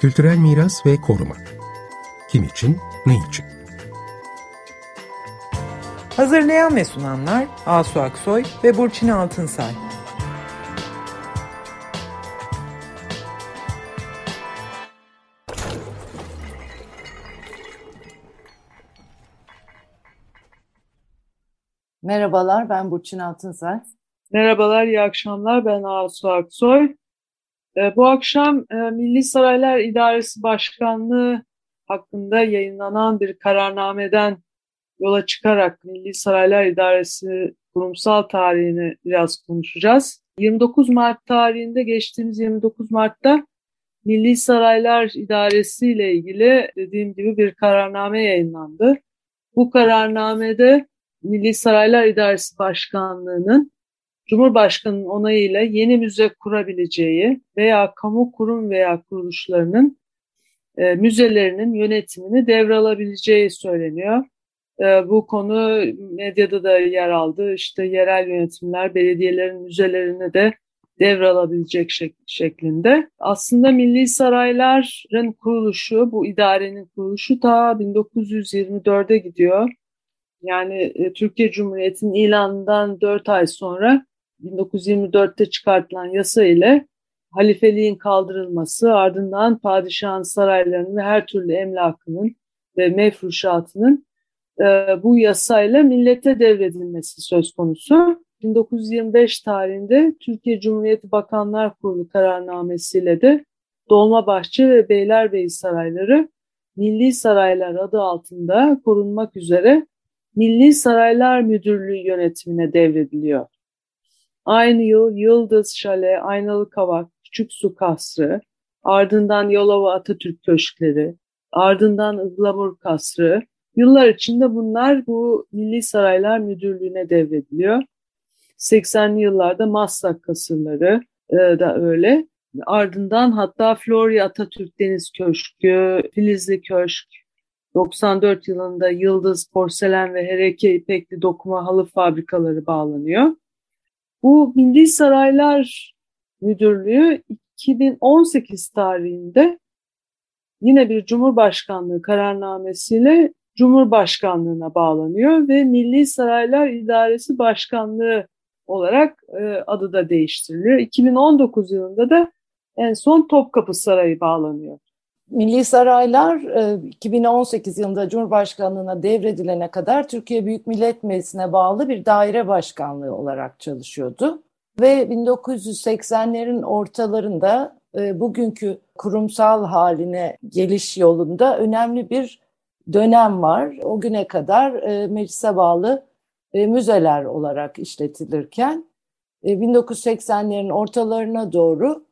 Kültürel miras ve koruma. Kim için, ne için? Hazırlayan ve sunanlar Asu Aksoy ve Burçin Altınsay. Merhabalar, ben Burçin Altınsay. Merhabalar, iyi akşamlar. Ben Asu Aksoy. E, bu akşam e, Milli Saraylar İdaresi Başkanlığı hakkında yayınlanan bir kararnameden yola çıkarak Milli Saraylar İdaresi kurumsal tarihini biraz konuşacağız. 29 Mart tarihinde geçtiğimiz 29 Mart'ta Milli Saraylar İdaresi ile ilgili dediğim gibi bir kararname yayınlandı. Bu kararnamede Milli Saraylar İdaresi Başkanlığı'nın Cumhurbaşkanı'nın onayıyla yeni müze kurabileceği veya kamu kurum veya kuruluşlarının e, müzelerinin yönetimini devralabileceği söyleniyor. E, bu konu medyada da yer aldı. İşte yerel yönetimler belediyelerin müzelerini de devralabilecek şek şeklinde. Aslında Milli Sarayların kuruluşu, bu idarenin kuruluşu ta 1924'e gidiyor. Yani e, Türkiye Cumhuriyeti'nin ilanından 4 ay sonra 1924'te çıkartılan yasa ile halifeliğin kaldırılması ardından padişahın saraylarının ve her türlü emlakının ve mefruşatının e, bu yasayla millete devredilmesi söz konusu. 1925 tarihinde Türkiye Cumhuriyeti Bakanlar Kurulu kararnamesiyle de Dolmabahçe ve Beylerbeyi sarayları Milli Saraylar adı altında korunmak üzere Milli Saraylar Müdürlüğü yönetimine devrediliyor. Aynı yıl Yıldız Şale, Aynalı Kavak, Küçük Su Kasrı, ardından Yolova Atatürk Köşkleri, ardından Ihlamur Kasrı. Yıllar içinde bunlar bu Milli Saraylar Müdürlüğü'ne devrediliyor. 80'li yıllarda Maslak Kasırları e, da öyle. Ardından hatta Florya Atatürk Deniz Köşkü, Filizli Köşk, 94 yılında Yıldız Porselen ve Hereke İpekli Dokuma Halı Fabrikaları bağlanıyor. Bu Milli Saraylar Müdürlüğü 2018 tarihinde yine bir Cumhurbaşkanlığı kararnamesiyle Cumhurbaşkanlığına bağlanıyor ve Milli Saraylar İdaresi Başkanlığı olarak e, adı da değiştiriliyor. 2019 yılında da en son Topkapı Sarayı bağlanıyor. Milli Saraylar 2018 e, yılında Cumhurbaşkanlığına devredilene kadar Türkiye Büyük Millet Meclisi'ne bağlı bir daire başkanlığı olarak çalışıyordu. Ve 1980'lerin ortalarında e, bugünkü kurumsal haline geliş yolunda önemli bir dönem var. O güne kadar e, meclise bağlı müzeler olarak işletilirken 1980'lerin ortalarına doğru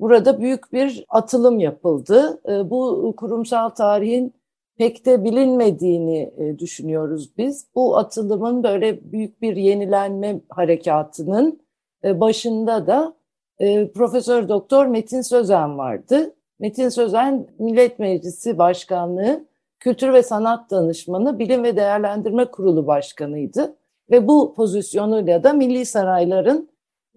Burada büyük bir atılım yapıldı. Ee, bu kurumsal tarihin pek de bilinmediğini e, düşünüyoruz biz. Bu atılımın böyle büyük bir yenilenme harekatının e, başında da e, Profesör Doktor Metin Sözen vardı. Metin Sözen Millet Meclisi Başkanlığı Kültür ve Sanat Danışmanı Bilim ve Değerlendirme Kurulu Başkanıydı ve bu pozisyonuyla da Milli Sarayların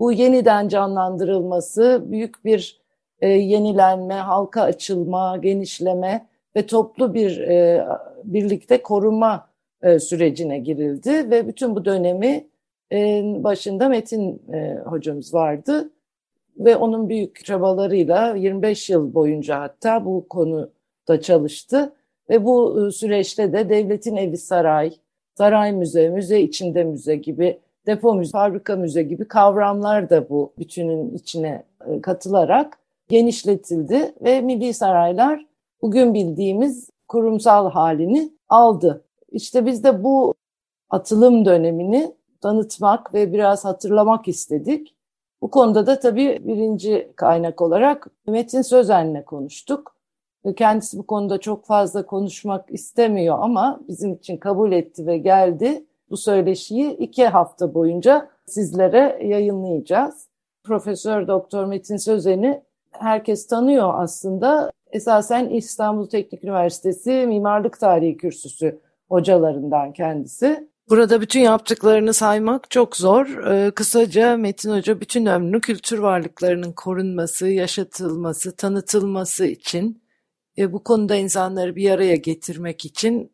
bu yeniden canlandırılması, büyük bir e, yenilenme, halka açılma, genişleme ve toplu bir e, birlikte koruma e, sürecine girildi ve bütün bu dönemi e, başında Metin e, hocamız vardı ve onun büyük çabalarıyla 25 yıl boyunca hatta bu konuda çalıştı ve bu e, süreçte de devletin evi saray, saray müze, müze içinde müze gibi depo müze, fabrika müze gibi kavramlar da bu bütünün içine e, katılarak genişletildi ve milli saraylar bugün bildiğimiz kurumsal halini aldı. İşte biz de bu atılım dönemini tanıtmak ve biraz hatırlamak istedik. Bu konuda da tabii birinci kaynak olarak Metin Sözen'le konuştuk. Kendisi bu konuda çok fazla konuşmak istemiyor ama bizim için kabul etti ve geldi bu söyleşiyi iki hafta boyunca sizlere yayınlayacağız. Profesör Doktor Metin Sözen'i herkes tanıyor aslında. Esasen İstanbul Teknik Üniversitesi Mimarlık Tarihi Kürsüsü hocalarından kendisi. Burada bütün yaptıklarını saymak çok zor. Ee, kısaca Metin Hoca bütün ömrünü kültür varlıklarının korunması, yaşatılması, tanıtılması için e, bu konuda insanları bir araya getirmek için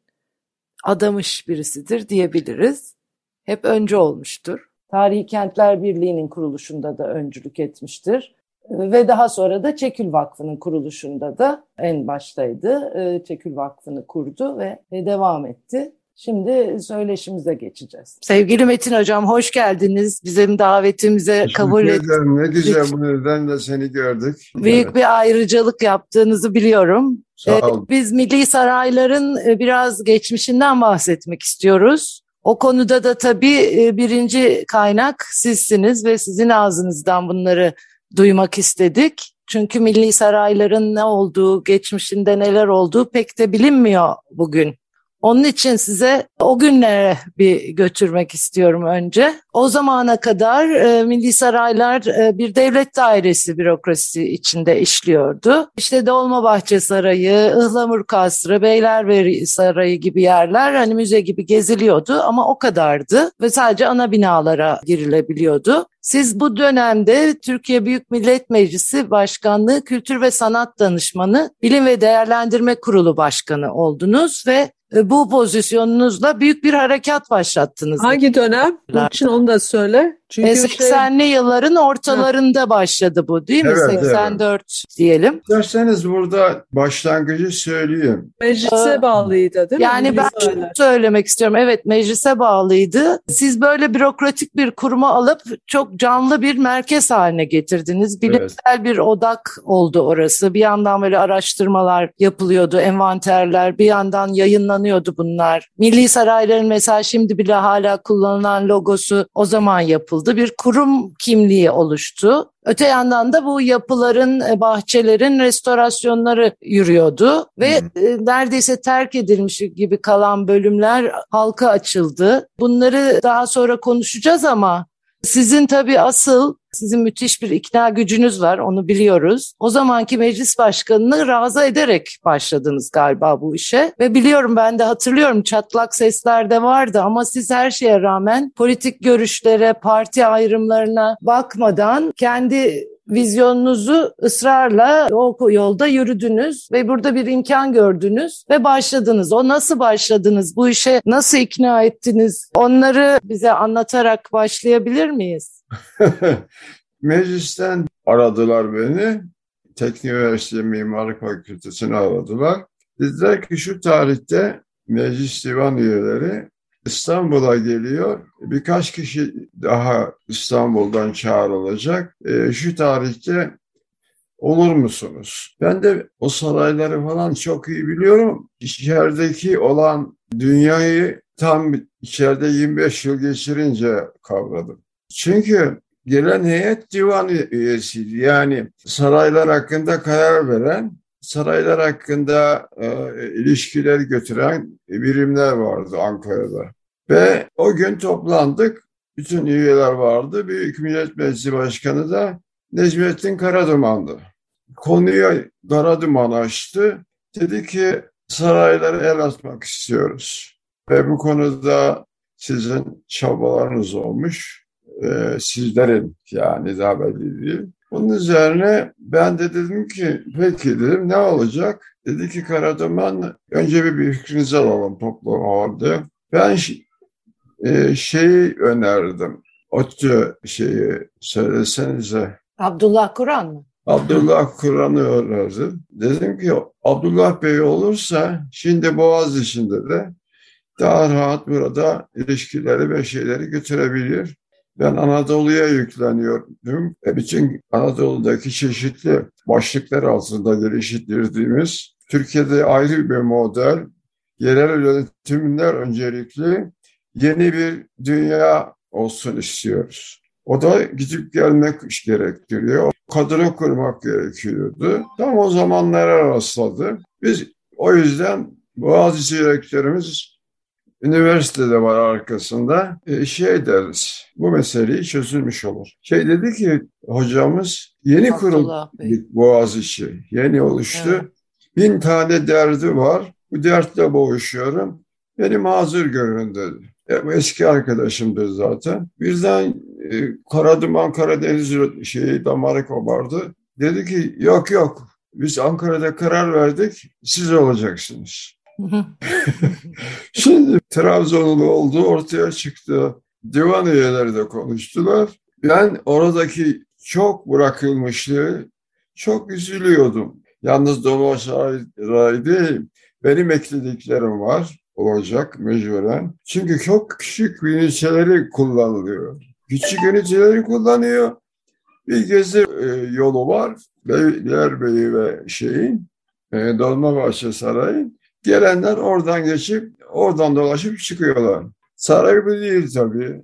adamış birisidir diyebiliriz. Hep önce olmuştur. Tarihi Kentler Birliği'nin kuruluşunda da öncülük etmiştir. Ve daha sonra da Çekül Vakfı'nın kuruluşunda da en baştaydı. Çekül Vakfı'nı kurdu ve devam etti. Şimdi söyleşimize geçeceğiz. Sevgili Metin Hocam hoş geldiniz. Bizim davetimize Teşekkür kabul ettiniz. Ne güzel bu nedenle seni gördük. Büyük evet. bir ayrıcalık yaptığınızı biliyorum. Sağ ee, olun. Biz milli sarayların e, biraz geçmişinden bahsetmek istiyoruz. O konuda da tabii e, birinci kaynak sizsiniz ve sizin ağzınızdan bunları duymak istedik. Çünkü milli sarayların ne olduğu, geçmişinde neler olduğu pek de bilinmiyor bugün. Onun için size o günlere bir götürmek istiyorum önce. O zamana kadar e, Milli Saraylar e, bir devlet dairesi bürokrasisi içinde işliyordu. İşte Dolmabahçe Sarayı, Ihlamur Kasrı, Beylerbeyi Sarayı gibi yerler hani müze gibi geziliyordu ama o kadardı ve sadece ana binalara girilebiliyordu. Siz bu dönemde Türkiye Büyük Millet Meclisi Başkanlığı Kültür ve Sanat Danışmanı Bilim ve Değerlendirme Kurulu Başkanı oldunuz ve bu pozisyonunuzla büyük bir harekat başlattınız. Hangi dönem? Bunun için onu da söyle. Çünkü 80'li şey... yılların ortalarında ha. başladı bu değil mi? Evet, 84 evet. diyelim. İsterseniz burada başlangıcı söyleyeyim. Meclise ee, bağlıydı değil mi? Yani ben şunu söylemek istiyorum. Evet meclise bağlıydı. Siz böyle bürokratik bir kurumu alıp çok canlı bir merkez haline getirdiniz. Bilimsel evet. bir odak oldu orası. Bir yandan böyle araştırmalar yapılıyordu, envanterler, bir yandan yayınlanıyordu bunlar. Milli Sarayların mesela şimdi bile hala kullanılan logosu o zaman yapıldı yapıldı. Bir kurum kimliği oluştu. Öte yandan da bu yapıların, e, bahçelerin restorasyonları yürüyordu ve hmm. neredeyse terk edilmiş gibi kalan bölümler halka açıldı. Bunları daha sonra konuşacağız ama sizin tabii asıl sizin müthiş bir ikna gücünüz var onu biliyoruz. O zamanki meclis başkanını razı ederek başladınız galiba bu işe. Ve biliyorum ben de hatırlıyorum çatlak sesler de vardı ama siz her şeye rağmen politik görüşlere, parti ayrımlarına bakmadan kendi vizyonunuzu ısrarla o yolda yürüdünüz ve burada bir imkan gördünüz ve başladınız. O nasıl başladınız? Bu işe nasıl ikna ettiniz? Onları bize anlatarak başlayabilir miyiz? Meclisten aradılar beni. Teknik Üniversite Mimarlık Fakültesini aradılar. Dediler ki şu tarihte meclis divan üyeleri İstanbul'a geliyor. Birkaç kişi daha İstanbul'dan çağrılacak. E, şu tarihte olur musunuz? Ben de o sarayları falan çok iyi biliyorum. İçerideki olan dünyayı tam içeride 25 yıl geçirince kavradım. Çünkü gelen heyet divan üyesiydi. Yani saraylar hakkında karar veren, saraylar hakkında e, ilişkiler götüren birimler vardı Ankara'da. Ve o gün toplandık. Bütün üyeler vardı. Büyük Millet Meclisi Başkanı da Necmettin Karaduman'dı. Konuyu Karaduman açtı. Dedi ki saraylara el atmak istiyoruz. Ve bu konuda sizin çabalarınız olmuş. Ee, sizlerin yani değil. Bunun üzerine ben de dedim ki peki dedim ne olacak? Dedi ki Karaduman önce bir fikrinizi alalım toplam halde. Ben e, şeyi önerdim. ODTÜ şeyi söylesenize. Abdullah Kur'an mı? Abdullah Kur'an'ı önerdim. Dedim ki Abdullah Bey olursa şimdi Boğaz içinde de daha rahat burada ilişkileri ve şeyleri götürebilir. Ben Anadolu'ya yükleniyordum. E bütün Anadolu'daki çeşitli başlıklar altında geliştirdiğimiz Türkiye'de ayrı bir model, yerel yönetimler öncelikli yeni bir dünya olsun istiyoruz. O da gidip gelmek gerektiriyor. Kadro kurmak gerekiyordu. Tam o zamanlara rastladı. Biz o yüzden Boğaziçi rektörümüz üniversitede var arkasında e, şey deriz. Bu meseleyi çözülmüş olur. Şey dedi ki hocamız yeni kuruldu Boğaziçi. Yeni oluştu. Evet. Bin tane derdi var. Bu dertle boğuşuyorum. Beni mazur görün dedi. E, eski arkadaşımdır zaten. Birden e, Karaduman Karadeniz şeyi damarı kobardı. Dedi ki yok yok biz Ankara'da karar verdik, siz olacaksınız. Şimdi Trabzonlu olduğu ortaya çıktı. Divan üyeleri de konuştular. Ben oradaki çok bırakılmışlığı çok üzülüyordum. Yalnız Dolmaşaray değil, benim eklediklerim var olacak mecburen. Çünkü çok küçük üniteleri kullanılıyor. Küçük üniteleri kullanıyor. Bir gezi e, yolu var. Beylerbeyi ve şeyin, e, Dolmabahçe Sarayı. Gelenler oradan geçip, oradan dolaşıp çıkıyorlar. Saray bu değil tabii.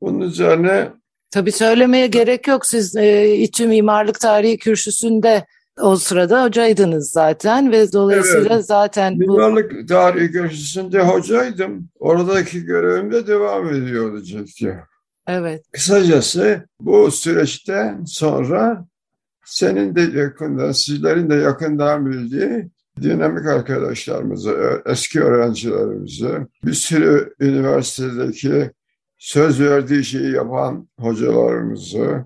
Bunun üzerine... Tabii söylemeye gerek yok. Siz e, İTÜ Mimarlık Tarihi Kürsüsü'nde o sırada hocaydınız zaten ve dolayısıyla Evet. zaten bu Mimarlık Tarihi Köşesi'nde hocaydım. Oradaki görevim de devam ediyordu ciddi. evet Kısacası bu süreçten sonra senin de yakından, sizlerin de yakından bildiği dinamik arkadaşlarımızı, eski öğrencilerimizi, bir sürü üniversitedeki söz verdiği şeyi yapan hocalarımızı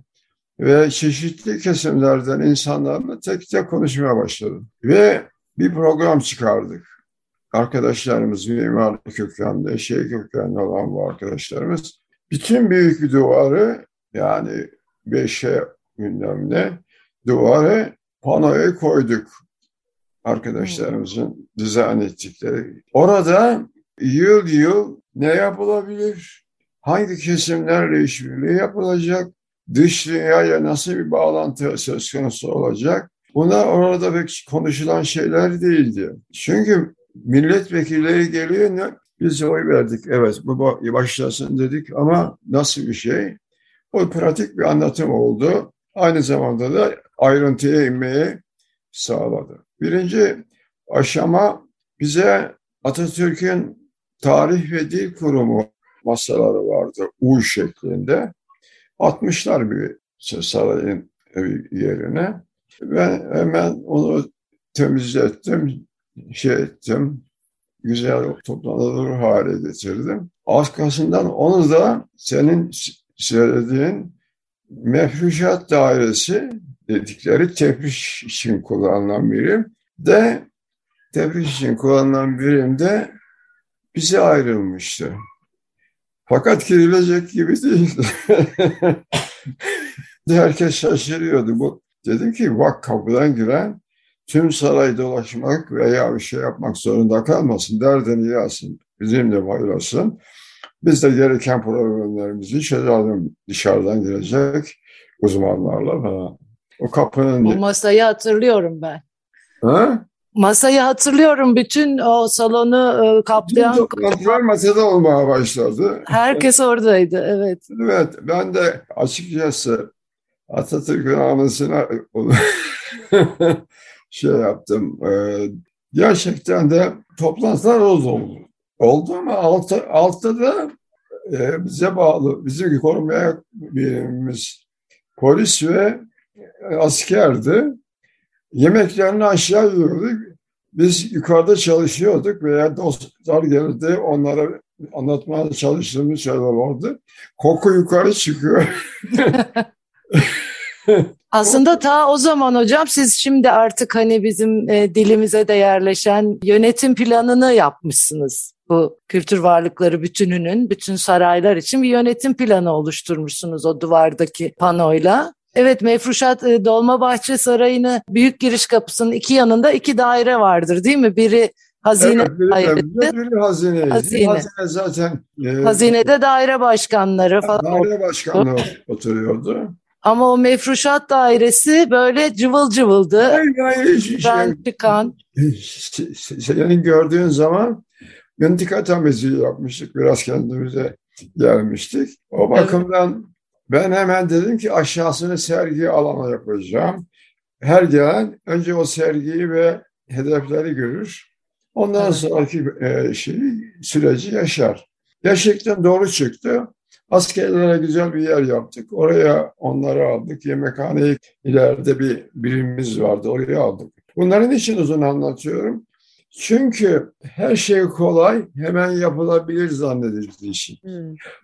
ve çeşitli kesimlerden insanlarla tek tek konuşmaya başladım. Ve bir program çıkardık. Arkadaşlarımız mimarlık kökenli, şey kökenli olan bu arkadaşlarımız bütün büyük bir duvarı yani beşe ne duvarı panoya koyduk arkadaşlarımızın dizayn ettikleri. Orada yıl yıl ne yapılabilir? Hangi kesimlerle işbirliği yapılacak? Dış dünyaya nasıl bir bağlantı söz konusu olacak? Bunlar orada pek konuşulan şeyler değildi. Çünkü milletvekilleri geliyor ne? Biz oy verdik. Evet bu başlasın dedik ama nasıl bir şey? O pratik bir anlatım oldu. Aynı zamanda da ayrıntıya inmeyi sağladı. Birinci aşama bize Atatürk'ün Tarih ve Dil Kurumu masaları vardı U şeklinde. Atmışlar bir sarayın yerine. Ben hemen onu temizlettim, şey ettim, güzel toplanılır hale getirdim. Arkasından onu da senin söylediğin mefruşat dairesi dedikleri tefriş için kullanılan birim de tefriş için kullanılan birim de bize ayrılmıştı. Fakat girilecek gibi değil. Herkes şaşırıyordu. Bu dedim ki bak kapıdan giren tüm saray dolaşmak veya bir şey yapmak zorunda kalmasın. Derdini yazsın, bizimle paylaşsın. Biz de gereken problemlerimizi çözelim dışarıdan girecek uzmanlarla falan. O kapının... Bu masayı hatırlıyorum ben. Ha? Masayı hatırlıyorum. Bütün o salonu e, kaplayan... Bütün toplantılar masada olmaya başladı. Herkes oradaydı, evet. Evet, ben de açıkçası Atatürk'ün anısına şey yaptım. Ee, gerçekten de toplantılar oldu. Oldu ama altta, altta da e, bize bağlı, bizim korumaya birimimiz polis ve askerdi. Yemeklerini aşağı yiyorduk. Biz yukarıda çalışıyorduk veya dostlar gelirdi onlara anlatmaya çalıştığımız şeyler vardı. Koku yukarı çıkıyor. Aslında ta o zaman hocam siz şimdi artık hani bizim e, dilimize de yerleşen yönetim planını yapmışsınız. Bu kültür varlıkları bütününün bütün saraylar için bir yönetim planı oluşturmuşsunuz o duvardaki panoyla. Evet Mefruşat e, Dolmabahçe Sarayı'nı büyük giriş kapısının iki yanında iki daire vardır değil mi? Biri hazine evet, biri, dairesi. Biri hazine. Hazine. hazine zaten e, Hazinede daire başkanları falan. daire başkanlığı oturuyordu. Ama o mefruşat dairesi böyle cıvıl cıvıldı. Hayır, hayır, hiç- Ben çıkan. senin gördüğün zaman mıntıka temizliği yapmıştık. Biraz kendimize gelmiştik. O bakımdan ben hemen dedim ki aşağısını sergi alanı yapacağım. Her gelen önce o sergiyi ve hedefleri görür. Ondan Evet. sonraki e, şeyi, süreci yaşar. Gerçekten doğru çıktı. Askerlere güzel bir yer yaptık. Oraya onları aldık. Yemekhaneyi ileride bir birimimiz vardı. Oraya aldık. Bunların için uzun anlatıyorum. Çünkü her şey kolay, hemen yapılabilir zannedildiği için.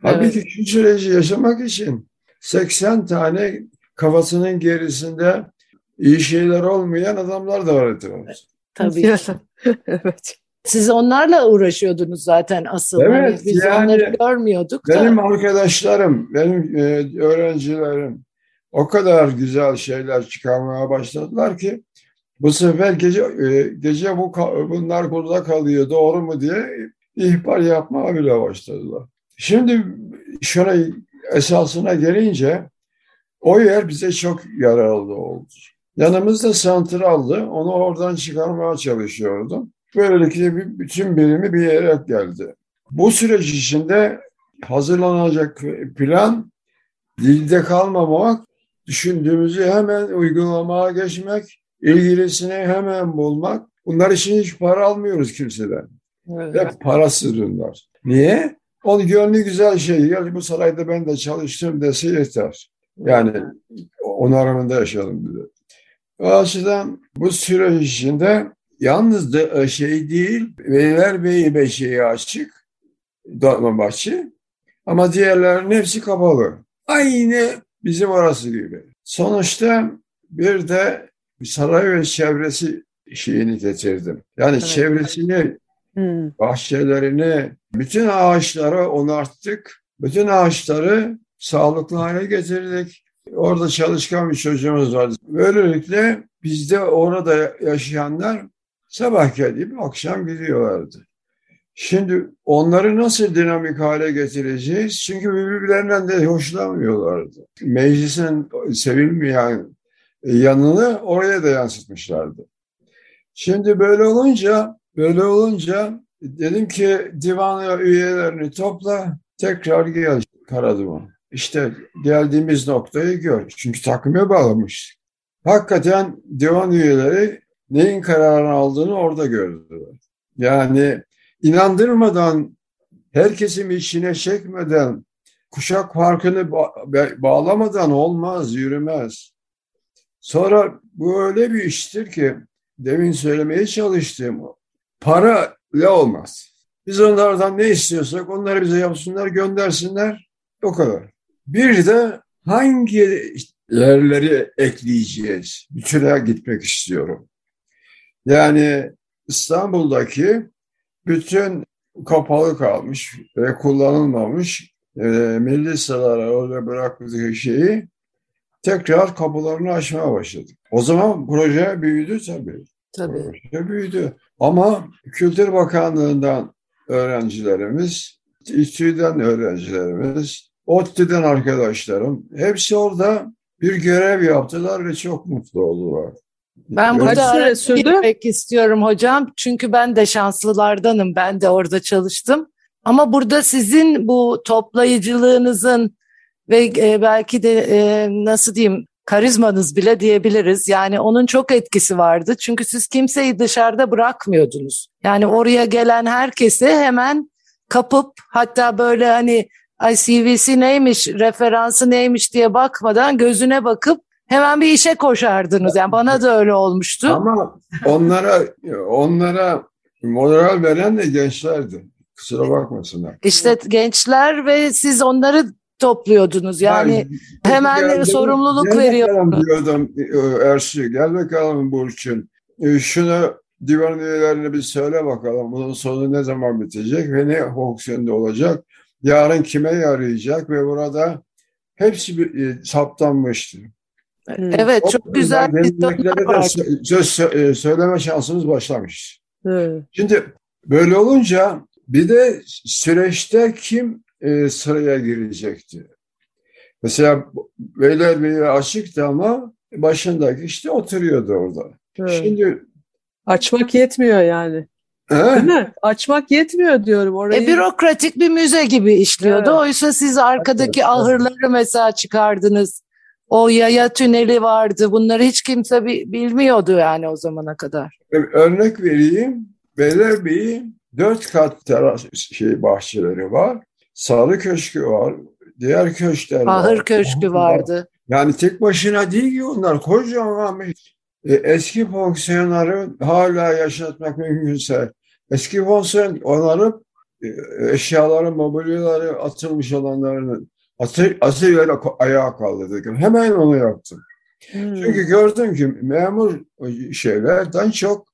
Halbuki şu süreci yaşamak için 80 tane kafasının gerisinde iyi şeyler olmayan adamlar da var etrafımızda. Tabii. evet. Siz onlarla uğraşıyordunuz zaten asıl. Evet, Hani biz yani onları görmüyorduk da. Benim arkadaşlarım, benim e, öğrencilerim o kadar güzel şeyler çıkarmaya başladılar ki bu sefer gece e, gece bu bunlar burada kalıyor doğru mu diye ihbar yapmaya bile başladılar. Şimdi şuna esasına gelince o yer bize çok yararlı oldu. Yanımızda santraldı. Onu oradan çıkarmaya çalışıyordum. Böylelikle bir, bütün birimi bir yere geldi. Bu süreç içinde hazırlanacak plan dilde kalmamak, düşündüğümüzü hemen uygulamaya geçmek, ilgilisini hemen bulmak. Bunlar için hiç para almıyoruz kimseden. Evet. Hep parasız ürünler. Niye? Onun gönlü güzel şey. Yani bu sarayda ben de çalıştım dese yeter. Yani onarımında yaşadım dedi. O açıdan bu süreç içinde yalnız da şey değil, Veliler Bey Beşiği açık, Dolmabahçe. Ama diğerlerinin hepsi kapalı. Aynı bizim orası gibi. Sonuçta bir de saray ve çevresi şeyini getirdim. Yani Evet. çevresini, Hmm. bahçelerini, bütün ağaçları onarttık. Bütün ağaçları sağlıklı hale getirdik. Orada çalışkan bir çocuğumuz vardı. Böylelikle bizde orada yaşayanlar sabah gelip akşam gidiyorlardı. Şimdi onları nasıl dinamik hale getireceğiz? Çünkü birbirlerinden de hoşlanmıyorlardı. Meclisin sevilmeyen yanını oraya da yansıtmışlardı. Şimdi böyle olunca, böyle olunca dedim ki divan üyelerini topla, tekrar gel Karaduman. İşte geldiğimiz noktayı gör. Çünkü takıma bağlamış. Hakikaten divan üyeleri neyin kararını aldığını orada gördüler. Yani inandırmadan, herkesin içine çekmeden, kuşak farkını ba- bağlamadan olmaz, yürümez. Sonra bu öyle bir iştir ki, demin söylemeye çalıştığım para ile olmaz. Biz onlardan ne istiyorsak onları bize yapsınlar, göndersinler. O kadar. Bir de hangi yerleri ekleyeceğiz? Bütüne gitmek istiyorum. Yani İstanbul'daki bütün kapalı kalmış ve kullanılmamış e, milli sıralara orada bıraktığı şeyi tekrar kapılarını açmaya başladık. O zaman proje büyüdü tabii. Tabii. Proje büyüdü. Ama Kültür Bakanlığı'ndan öğrencilerimiz, İTÜ'den öğrencilerimiz, ODTÜ'den arkadaşlarım hepsi orada bir görev yaptılar ve çok mutlu oldular. Ben burada süre araya sürdü? girmek istiyorum hocam. Çünkü ben de şanslılardanım. Ben de orada çalıştım. Ama burada sizin bu toplayıcılığınızın ve e, belki de e, nasıl diyeyim karizmanız bile diyebiliriz. Yani onun çok etkisi vardı. Çünkü siz kimseyi dışarıda bırakmıyordunuz. Yani oraya gelen herkese hemen kapıp hatta böyle hani ay CV'si neymiş, referansı neymiş diye bakmadan gözüne bakıp hemen bir işe koşardınız. Yani bana da öyle olmuştu. Ama onlara onlara moral veren de gençlerdi. Kusura bakmasınlar. İşte gençler ve siz onları topluyordunuz. Yani hemen Gel- sorumluluk gel veriyordunuz. diyordum e, Ersi, gel bakalım Burçin. E, Şunu divan üyelerine bir söyle bakalım. Bunun sonu ne zaman bitecek ve ne fonksiyonda olacak? Yarın kime yarayacak ve burada hepsi bir, e, saptanmıştı. Evet çok güzel bir Gelenekleri de söz sö- söyleme şansımız başlamış. Evet. Şimdi böyle olunca bir de süreçte kim e, sıraya girecekti? Mesela Beylerbeyi açıktı ama başındaki işte oturuyordu orada. Evet. Şimdi Açmak yetmiyor yani. he? Değil mi? Açmak yetmiyor diyorum orayı. E, bürokratik bir müze gibi işliyordu. Evet. Oysa siz arkadaki Evet, ahırları mesela çıkardınız. O yaya tüneli vardı. Bunları hiç kimse bi- bilmiyordu yani o zamana kadar. örnek vereyim. Beylerbeyi dört kat teras şey bahçeleri var. Sarı Köşkü var. Diğer köşkler var. Ahır köşkü vardı. Yani tek başına değil ki onlar kocaman bir- e, eski fonksiyonları hala yaşatmak mümkünse eski fonksiyon onarıp e, eşyaları, mobilyaları atılmış olanlarını atı, atı yere ayağa kaldırdık. Hemen onu yaptım. Hmm. Çünkü gördüm ki memur şeylerden çok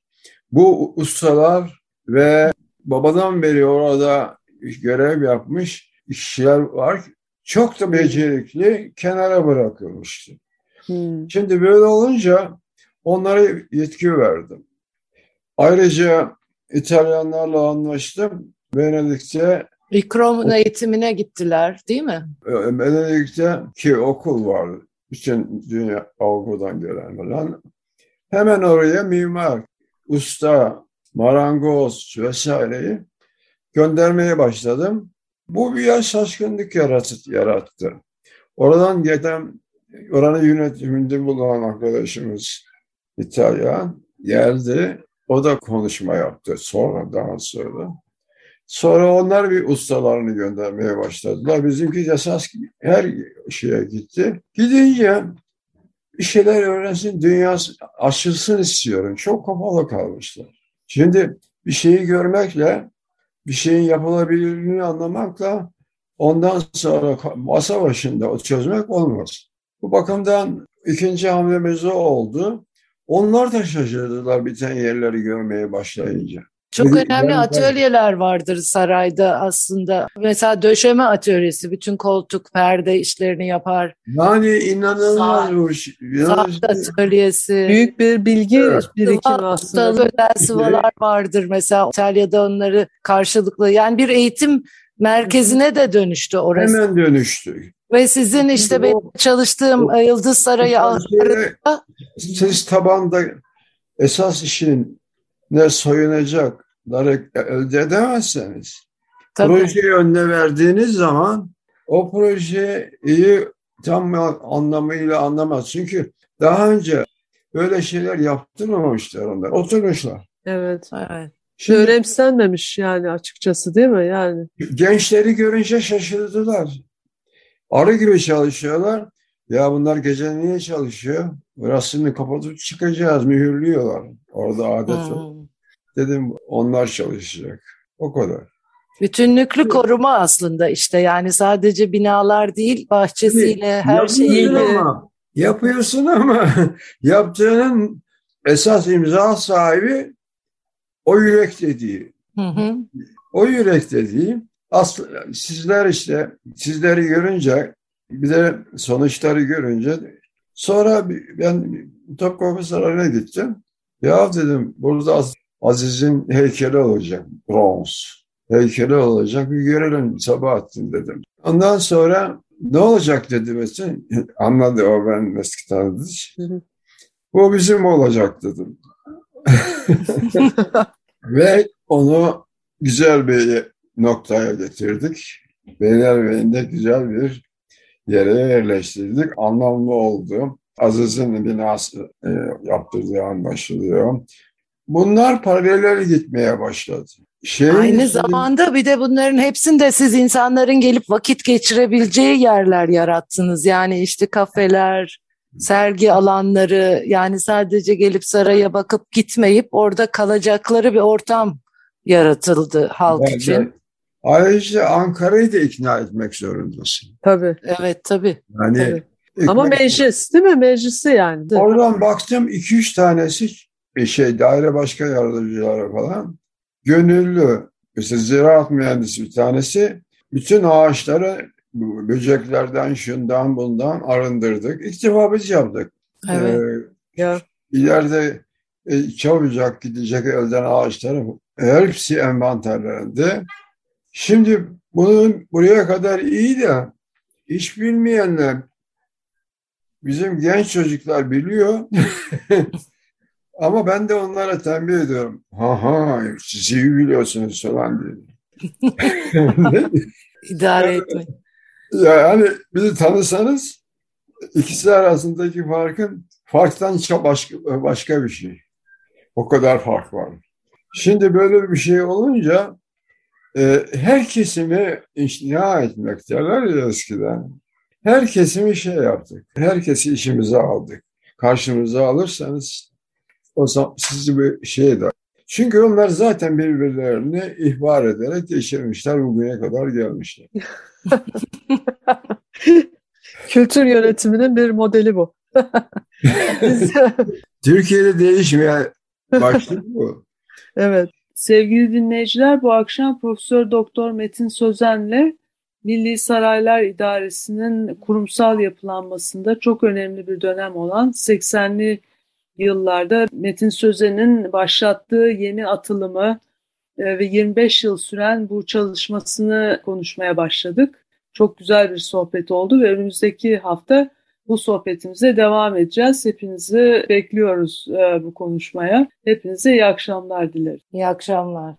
bu ustalar ve babadan beri orada görev yapmış kişiler var. Çok da becerikli kenara bırakılmıştı. Hmm. Şimdi böyle olunca onlara yetki verdim. Ayrıca İtalyanlarla anlaştım. Venedik'te İkramın eğitimine gittiler değil mi? Venedik'te ki okul vardı. Bütün dünya Avrupa'dan gelen falan. Hemen oraya mimar, usta, marangoz vesaireyi göndermeye başladım. Bu bir şaşkınlık yarattı. Oradan gelen, oranın yönetiminde bulunan arkadaşımız İtalyan geldi. O da konuşma yaptı sonra daha sonra. Sonra onlar bir ustalarını göndermeye başladılar. Bizimki esas her şeye gitti. Gidince bir şeyler öğrensin, dünyası açılsın istiyorum. Çok kapalı kalmışlar. Şimdi bir şeyi görmekle, bir şeyin yapılabilirliğini anlamakla ondan sonra masa başında çözmek olmaz. Bu bakımdan ikinci hamlemiz o oldu. Onlar da şaşırdılar biten yerleri görmeye başlayınca. Çok önemli atölyeler vardır sarayda aslında. Mesela döşeme atölyesi, bütün koltuk, perde işlerini yapar. Yani inanılmaz bu şey. Saat atölyesi. Büyük bir bilgi evet. birikimi aslında. Özel sıvalar vardır mesela İtalya'da onları karşılıklı. Yani bir eğitim merkezine de dönüştü orası. Hemen dönüştü. Ve sizin işte benim çalıştığım o, Yıldız Sarayı Ankara'da... Siz tabanda esas işin ne soyunacakları elde edemezseniz Tabii. projeyi önüne verdiğiniz zaman o projeyi tam anlamıyla anlamaz. Çünkü daha önce böyle şeyler yaptırmamışlar onlar. Oturmuşlar. Evet. evet. Şimdi, önemsenmemiş yani açıkçası değil mi yani? Gençleri görünce şaşırdılar. Arı gibi çalışıyorlar. Ya bunlar gece niye çalışıyor? Burasını kapatıp çıkacağız, mühürlüyorlar. Orada adet hmm. Dedim onlar çalışacak. O kadar. Bütünlüklü koruma aslında işte yani sadece binalar değil bahçesiyle her şeyiyle. Ama, yapıyorsun ama yaptığının esas imza sahibi o yürek dediği. Hı hı. O yürek dediği aslında sizler işte sizleri görünce bir de sonuçları görünce sonra ben Topkapı Sarayı'na gittim. Ya dedim burada Aziz'in heykeli olacak, bronz heykeli olacak. Bir görelim Sabahattin dedim. Ondan sonra ne olacak dedi mesela. Anladı o ben eski tanıdığı Bu bizim olacak dedim. Ve onu güzel bir noktaya getirdik. Beylerbeyi'nde güzel bir yere yerleştirdik. Anlamlı oldu. Aziz'in binası e, yaptırdığı anlaşılıyor. Bunlar paralel gitmeye başladı. Şey, Aynı zamanda bir de bunların hepsinde siz insanların gelip vakit geçirebileceği yerler yarattınız. Yani işte kafeler, sergi alanları yani sadece gelip saraya bakıp gitmeyip orada kalacakları bir ortam yaratıldı halk Bence, için. Ayrıca Ankara'yı da ikna etmek zorundasın. Tabii. Evet tabii. Yani tabii. Ama meclis değil mi? Meclisi yani. Oradan baktım iki üç tanesi şey daire başka yardımcıları falan gönüllü. Mesela ziraat mühendisi bir tanesi bütün ağaçları böceklerden şundan bundan arındırdık. İktifa biz yaptık. Evet. Ee, ya. İleride e, çabucak gidecek elden ağaçların hepsi envanterlerinde. Şimdi bunun buraya kadar iyi de hiç bilmeyenler bizim genç çocuklar biliyor. Ama ben de onlara tembih ediyorum. Ha ha siz iyi biliyorsunuz falan diye. İdare etme. Yani bizi tanısanız ikisi arasındaki farkın farktan çok başka, başka bir şey. O kadar fark var. Şimdi böyle bir şey olunca e, her kesimi ikna etmek derler ya eskiden. Her kesimi şey yaptık. Herkesi işimize aldık. Karşımıza alırsanız o zaman sizi bir şey de. Çünkü onlar zaten birbirlerini ihbar ederek geçirmişler bugüne kadar gelmişler. Kültür yönetiminin bir modeli bu. Türkiye'de değişmeye başladı bu. Evet. Sevgili dinleyiciler bu akşam Profesör Doktor Metin Sözen'le Milli Saraylar İdaresi'nin kurumsal yapılanmasında çok önemli bir dönem olan 80'li yıllarda Metin Sözen'in başlattığı yeni atılımı e, ve 25 yıl süren bu çalışmasını konuşmaya başladık. Çok güzel bir sohbet oldu ve önümüzdeki hafta bu sohbetimize devam edeceğiz. Hepinizi bekliyoruz e, bu konuşmaya. Hepinize iyi akşamlar dileriz. İyi akşamlar.